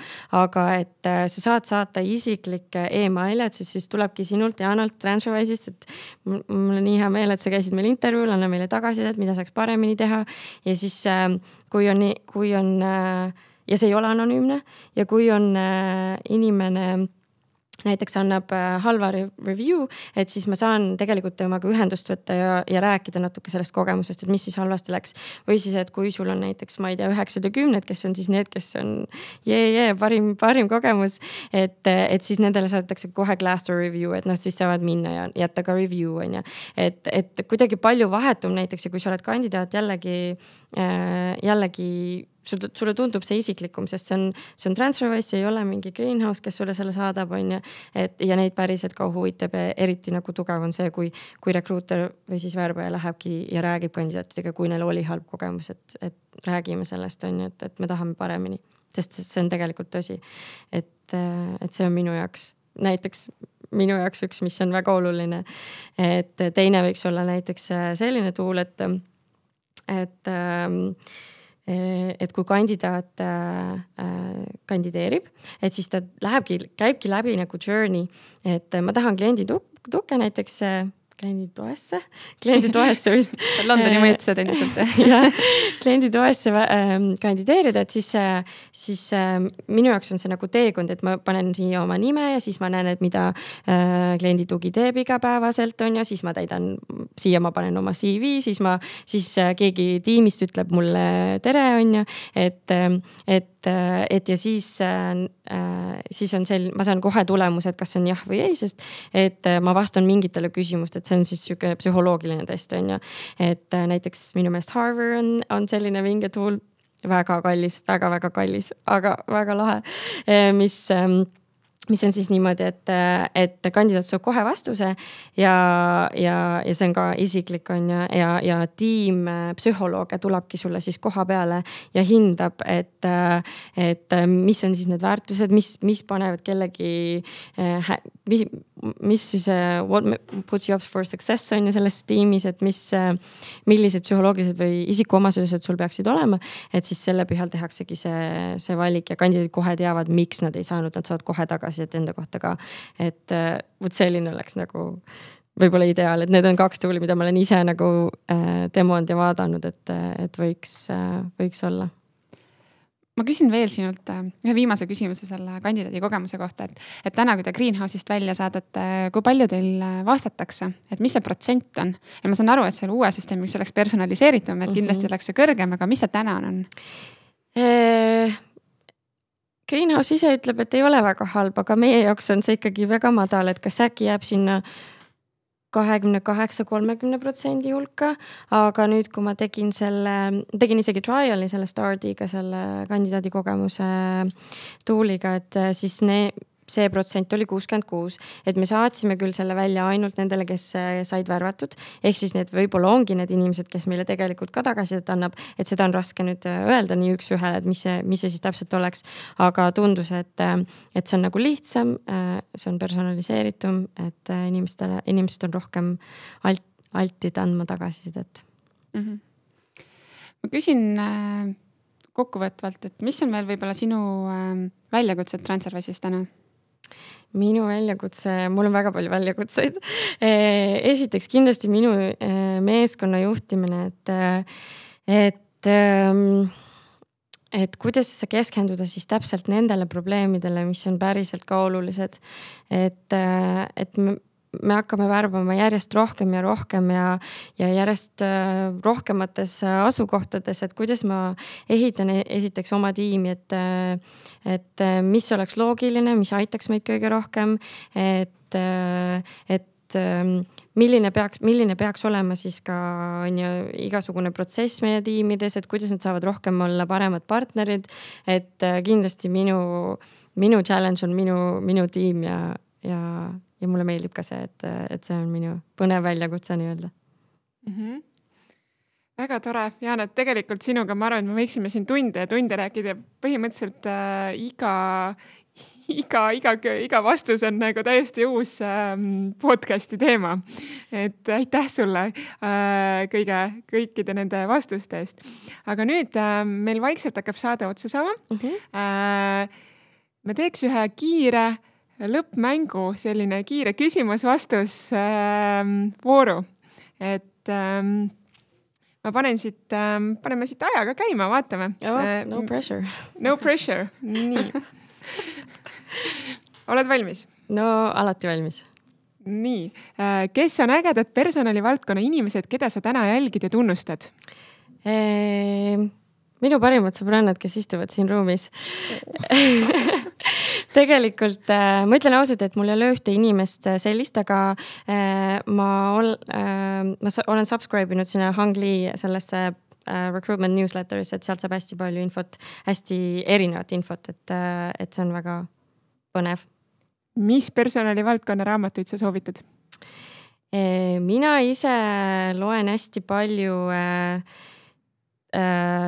aga et äh, sa saad saata isiklikke email'e, et siis, siis tulebki sinult Jaanalt Transferwise'ist, et mul on nii hea meel, et sa käisid meil intervjuul, anna meile tagasisidet, mida saaks paremini teha. ja siis äh, kui on, kui on ja see ei ole anonüümne ja kui on inimene näiteks annab äh, halva review, et siis ma saan tegelikult temaga ühendust võtta ja, ja rääkida natuke sellest kogemusest, et mis siis halvasti läks. või siis, et kui sul on näiteks, ma ei tea, üheksad ja kümned, kes on siis need, kes on jee, jee, parim, parim kogemus. et, et siis nendele saadetakse kohe Glassdoor review, et noh, siis saavad minna ja jätta ka review on ju. et, et kuidagi palju vahetum näiteks ja kui sa oled kandidaat jällegi äh,, jällegi sulle, sulle tundub see isiklikum, sest see on, see on Transferwise, see ei ole mingi greenhouse, kes sulle selle saadab, on ju. et ja neid päriselt ka huvitab ja eriti nagu tugev on see, kui, kui rekruuter või siis värbaja lähebki ja räägib kandidaatidega, kui neil oli halb kogemus, et, et räägime sellest, on ju, et, et me tahame paremini. sest see on tegelikult tõsi. et, et see on minu jaoks näiteks minu jaoks üks, mis on väga oluline. et teine võiks olla näiteks selline tool, et, et ähm, et kui kandidaat äh, äh, kandideerib, et siis ta lähebki, käibki läbi nagu journey, et ma tahan kliendi tukke näiteks äh, klienditoesse, klienditoesse vist. Londoni mõjutused endiselt jah, klienditoesse äh, kandideerida, et siis, siis äh, minu jaoks on see nagu teekond, et ma panen siia oma nime ja siis ma näen, et mida äh, kliendi tugi teeb igapäevaselt, on ju, siis ma täidan, siia ma panen oma CV, siis ma, siis äh, keegi tiimist ütleb mulle tere, on ju, et, et et, ja siis, äh, siis on sel-, ma saan kohe tulemuse, et kas see on jah või ei, sest et äh, ma vastan mingitele küsimustele, et see on siis sihuke psühholoogiline test on ju. et äh, näiteks minu meelest Harvard on, on selline vinge tool, väga kallis väga,, väga-väga kallis, aga väga lahe, mis ähm, mis on siis niimoodi, et, et kandidaat saab kohe vastuse ja, ja, ja see on ka isiklik, on ju, ja, ja tiim psühholooge tulebki sulle siis koha peale ja hindab, et, et mis on siis need väärtused, mis, mis panevad kellegi, mis, mis siis what puts you up for success on ju selles tiimis, et mis, millised psühholoogilised või isikuomadused sul peaksid olema. et siis selle põhjal tehaksegi see, see valik ja kandidaadid kohe teavad, miks nad ei saanud, nad saavad kohe tagasi tagasisidet enda kohta ka. et äh, vot selline oleks nagu võib-olla ideaal, et need on kaks tool'i, mida ma olen ise nagu äh, demonud ja vaadanud, et, et võiks äh,, võiks olla ma küsin veel sinult äh, ühe viimase küsimuse selle kandidaadi kogemuse kohta, et, et täna, kui te Greenhouse'ist välja saadate, kui palju teil äh, vastatakse, et mis see protsent on? ja ma saan aru, et selle uue süsteemiga see oleks personaliseeritum, et kindlasti mm -hmm. oleks see kõrgem, aga mis see täna on? Greenhouse ise ütleb, et ei ole väga halb, aga meie jaoks on see ikkagi väga madal, et kas äkki jääb sinna kahekümne kaheksa, kolmekümne protsendi hulka. aga nüüd, kui ma tegin selle, tegin isegi trial'i selle Stardiga, selle kandidaadi kogemuse tool'iga, et siis ne, see protsent oli kuuskümmend kuus, et me saatsime küll selle välja ainult nendele, kes äh, said värvatud. ehk siis need võib-olla ongi need inimesed, kes meile tegelikult ka tagasisidet annab, et seda on raske nüüd äh, öelda nii üks-ühele, et mis see, mis see siis täpselt oleks. aga tundus, et, äh, et see on nagu lihtsam, see on personaliseeritum, et inimestele, inimesed on rohkem alt, altid andma tagasisidet mm. -hmm. ma küsin kokkuvõtvalt, et mis on veel võib-olla sinu väljakutsed Transferwise'is täna? Minu väljakutse, mul on väga palju väljakutseid. Eh, esiteks kindlasti minu eh, meeskonna juhtimine, et, eh, et, ehm, et kuidas keskenduda siis täpselt nendele probleemidele, mis on päriselt ka olulised. et, et me hakkame värbama järjest rohkem ja rohkem ja, ja järjest äh, rohkemates äh, asukohtades, et kuidas ma ehitan e-, esiteks oma tiimi, et, äh, et mis oleks loogiline, mis aitaks meid kõige rohkem, et, et ähm, milline peaks, milline peaks olema siis ka on ju igasugune protsess meie tiimides, et kuidas nad saavad rohkem olla paremad partnerid. et kindlasti minu, minu challenge on minu, minu tiim ja, ja ja mulle meeldib ka see, et, et see on minu põnev väljakutse nii-öelda mm. -hmm väga tore, Jaan, et tegelikult sinuga ma arvan, et me võiksime siin tunde ja tunde rääkida, põhimõtteliselt äh, iga, iga, iga, iga vastus on nagu täiesti uus äh, podcast'i teema. et aitäh sulle äh, kõige, kõikide nende vastuste eest. aga nüüd äh, meil vaikselt hakkab saade otsa saama mm. -hmm. Äh, me teeks ühe kiire lõppmängu selline kiire küsimus-vastus ähm, vooru, et ähm, ma panen siit ähm,, paneme siit ajaga käima, vaatame oh,. no pressure. no pressure, nii oled valmis? no alati valmis. nii, äh, kes on ägedad personalivaldkonna inimesed, keda sa täna jälgid ja tunnustad? Ehm, minu parimad sõbrannad, kes istuvad siin ruumis tegelikult äh, ma ütlen ausalt, et mul ei ole ühte inimest äh, sellist, aga äh, ma ol, äh, ma olen subscribe inud sinna Hangli sellesse äh, recruitment newsletter'isse, et sealt saab hästi palju infot, hästi erinevat infot, et äh,, et see on väga põnev. mis personalivaldkonna raamatuid sa soovitad? mina ise loen hästi palju Äh,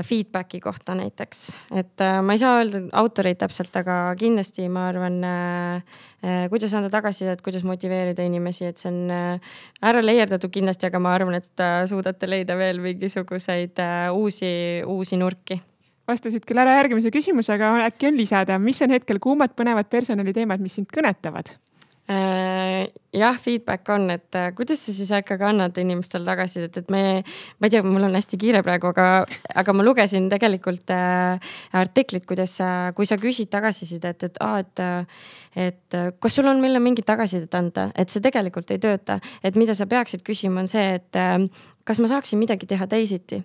feedback'i kohta näiteks, et äh, ma ei saa öelda autoreid täpselt, aga kindlasti ma arvan, äh, kuidas anda tagasisidet, kuidas motiveerida inimesi, et see on ära leierdatud kindlasti, aga ma arvan, et suudate leida veel mingisuguseid uusi, uusi nurki vastasid küll ära järgmise küsimuse, aga äkki on lisada, mis on hetkel kuumad põnevad personaliteemad, mis sind kõnetavad? Äh, jah, feedback on, et äh, kuidas sa siis ikkagi annad inimestele tagasisidet, et me, ma ei tea, mul on hästi kiire praegu, aga, aga ma lugesin tegelikult äh, artiklit, kuidas sa, kui sa küsid tagasisidet, et aa, et, et kas sul on meile mingit tagasisidet anda, et see tegelikult ei tööta. et mida sa peaksid küsima, on see, et kas ma saaksin midagi teha teisiti.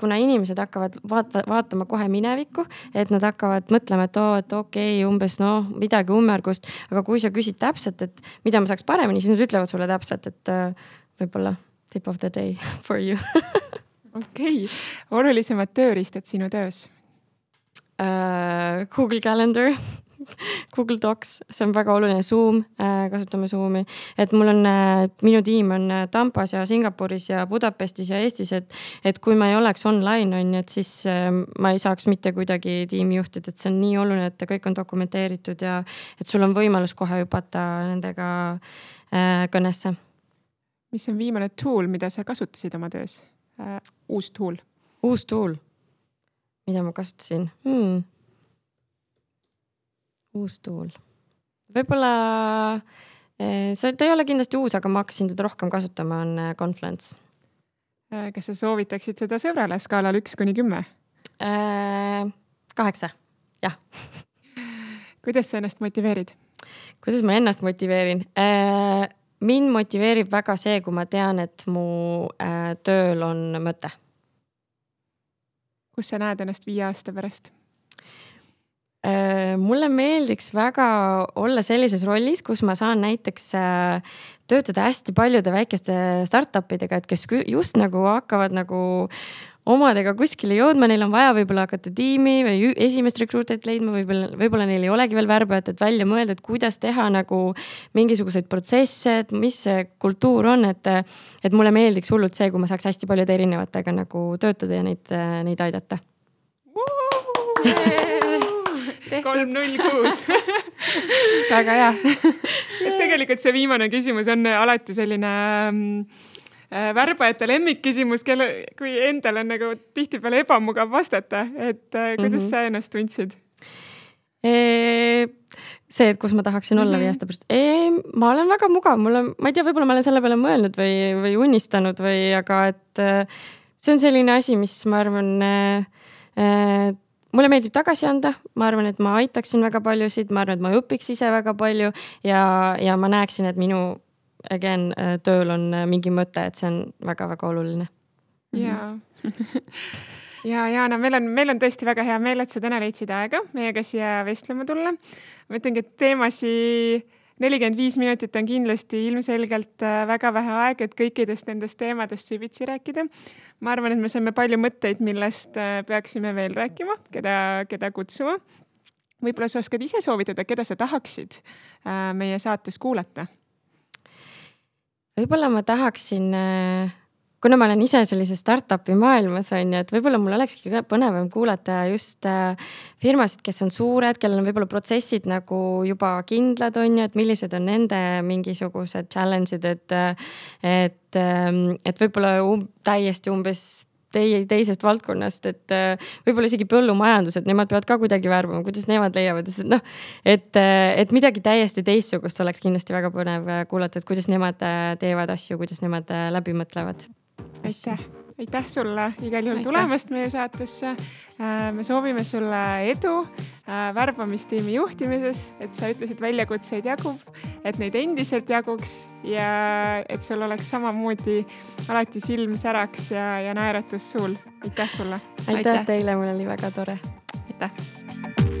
kuna inimesed hakkavad vaata, vaatama kohe minevikku, et nad hakkavad mõtlema, et oo, et okei okay,, umbes noh, midagi ummärgust, aga kui sa küsid täpselt, et mida ma saaks paremini, siis nad ütlevad sulle täpselt, et uh, võib-olla tip of the day for you okei okay., olulisemad tööriistad sinu töös uh,? Google Calendar Google Docs, see on väga oluline, Zoom, äh, kasutame Zoomi, et mul on, äh, minu tiim on äh, Tampas ja Singapuris ja Budapestis ja Eestis, et, et kui ma ei oleks online, on ju, et siis ma ei saaks mitte kuidagi tiimi juhtida, et see on nii oluline, et kõik on dokumenteeritud ja et sul on võimalus kohe hüpata nendega kõnesse. mis on viimane tool, mida sa kasutasid oma töös uus tool? uus tool, mida ma kasutasin hmm.? Uus tool. võib-olla eh, see, ta ei ole kindlasti uus, aga ma hakkasin teda rohkem kasutama, on eh, Confluence. Eh, kas sa soovitaksid seda sõbrale skaalal üks kuni kümme? kaheksa, jah. kuidas sa ennast motiveerid? kuidas ma ennast motiveerin? mind motiveerib väga see, kui ma tean, et mu tööl on mõte. kus sa näed ennast viie aasta pärast? Äh, mulle meeldiks väga olla sellises rollis, kus ma saan näiteks äh, töötada hästi paljude väikeste startup idega, et kes just nagu hakkavad nagu omadega kuskile jõudma, neil on vaja võib-olla hakata tiimi või esimest rekruuterit leidma, võib-olla, võib-olla neil ei olegi veel värbajat, et välja mõelda, et kuidas teha nagu mingisuguseid protsesse, et mis see kultuur on, et. et mulle meeldiks hullult see, kui ma saaks hästi paljude erinevatega nagu töötada ja neid, neid aidata kolm, null, kuus. väga hea et tegelikult see viimane küsimus on alati selline mm, äh, värbajate lemmikküsimus, kelle, kui endal on nagu tihtipeale ebamugav vastata, et äh, kuidas mm -hmm. sa ennast tundsid? see, et kus ma tahaksin olla mm -hmm. viie aasta pärast. ma olen väga mugav, mul on, ma ei tea, võib-olla ma olen selle peale mõelnud või, või unistanud või, aga et äh, see on selline asi, mis ma arvan äh, äh, mulle meeldib tagasi anda, ma arvan, et ma aitaksin väga paljusid, ma arvan, et ma õpiks ise väga palju ja, ja ma näeksin, et minu again tööl on mingi mõte, et see on väga-väga oluline. ja ja Jaana, meil on, meil on tõesti väga hea meel, et sa täna leidsid aega meiega siia vestlema tulla. ma ütlengi, et teemasi nelikümmend viis minutit on kindlasti ilmselgelt äh, väga vähe aega, et kõikidest nendest teemadest süvitsi rääkida. ma arvan, et me saime palju mõtteid, millest äh, peaksime veel rääkima, keda, keda kutsuma. võib-olla sa oskad ise soovitada, keda sa tahaksid äh, meie saates kuulata? võib-olla ma tahaksin kuna ma olen ise sellises startup'i maailmas on ju, et võib-olla mul olekski põnevam kuulata just äh, firmasid, kes on suured, kellel on võib-olla protsessid nagu juba kindlad on ju, et millised on nende mingisugused challenge'id, et. et, ähm, et võib-olla um, täiesti umbes teie teisest valdkonnast, et äh, võib-olla isegi põllumajandus, et nemad peavad ka kuidagi värbama, kuidas nemad leiavad, sest noh, et, äh, et midagi täiesti teistsugust oleks kindlasti väga põnev kuulata, et kuidas nemad teevad asju, kuidas nemad läbi mõtlevad aitäh, aitäh sulle igal juhul tulemast meie saatesse. Äh, me soovime sulle edu äh, värbamistiimi juhtimises, et sa ütlesid, väljakutseid jagub, et neid endiselt jaguks ja et sul oleks samamoodi alati silm säraks ja, ja naeratus suul. aitäh sulle. aitäh teile, mul oli väga tore. aitäh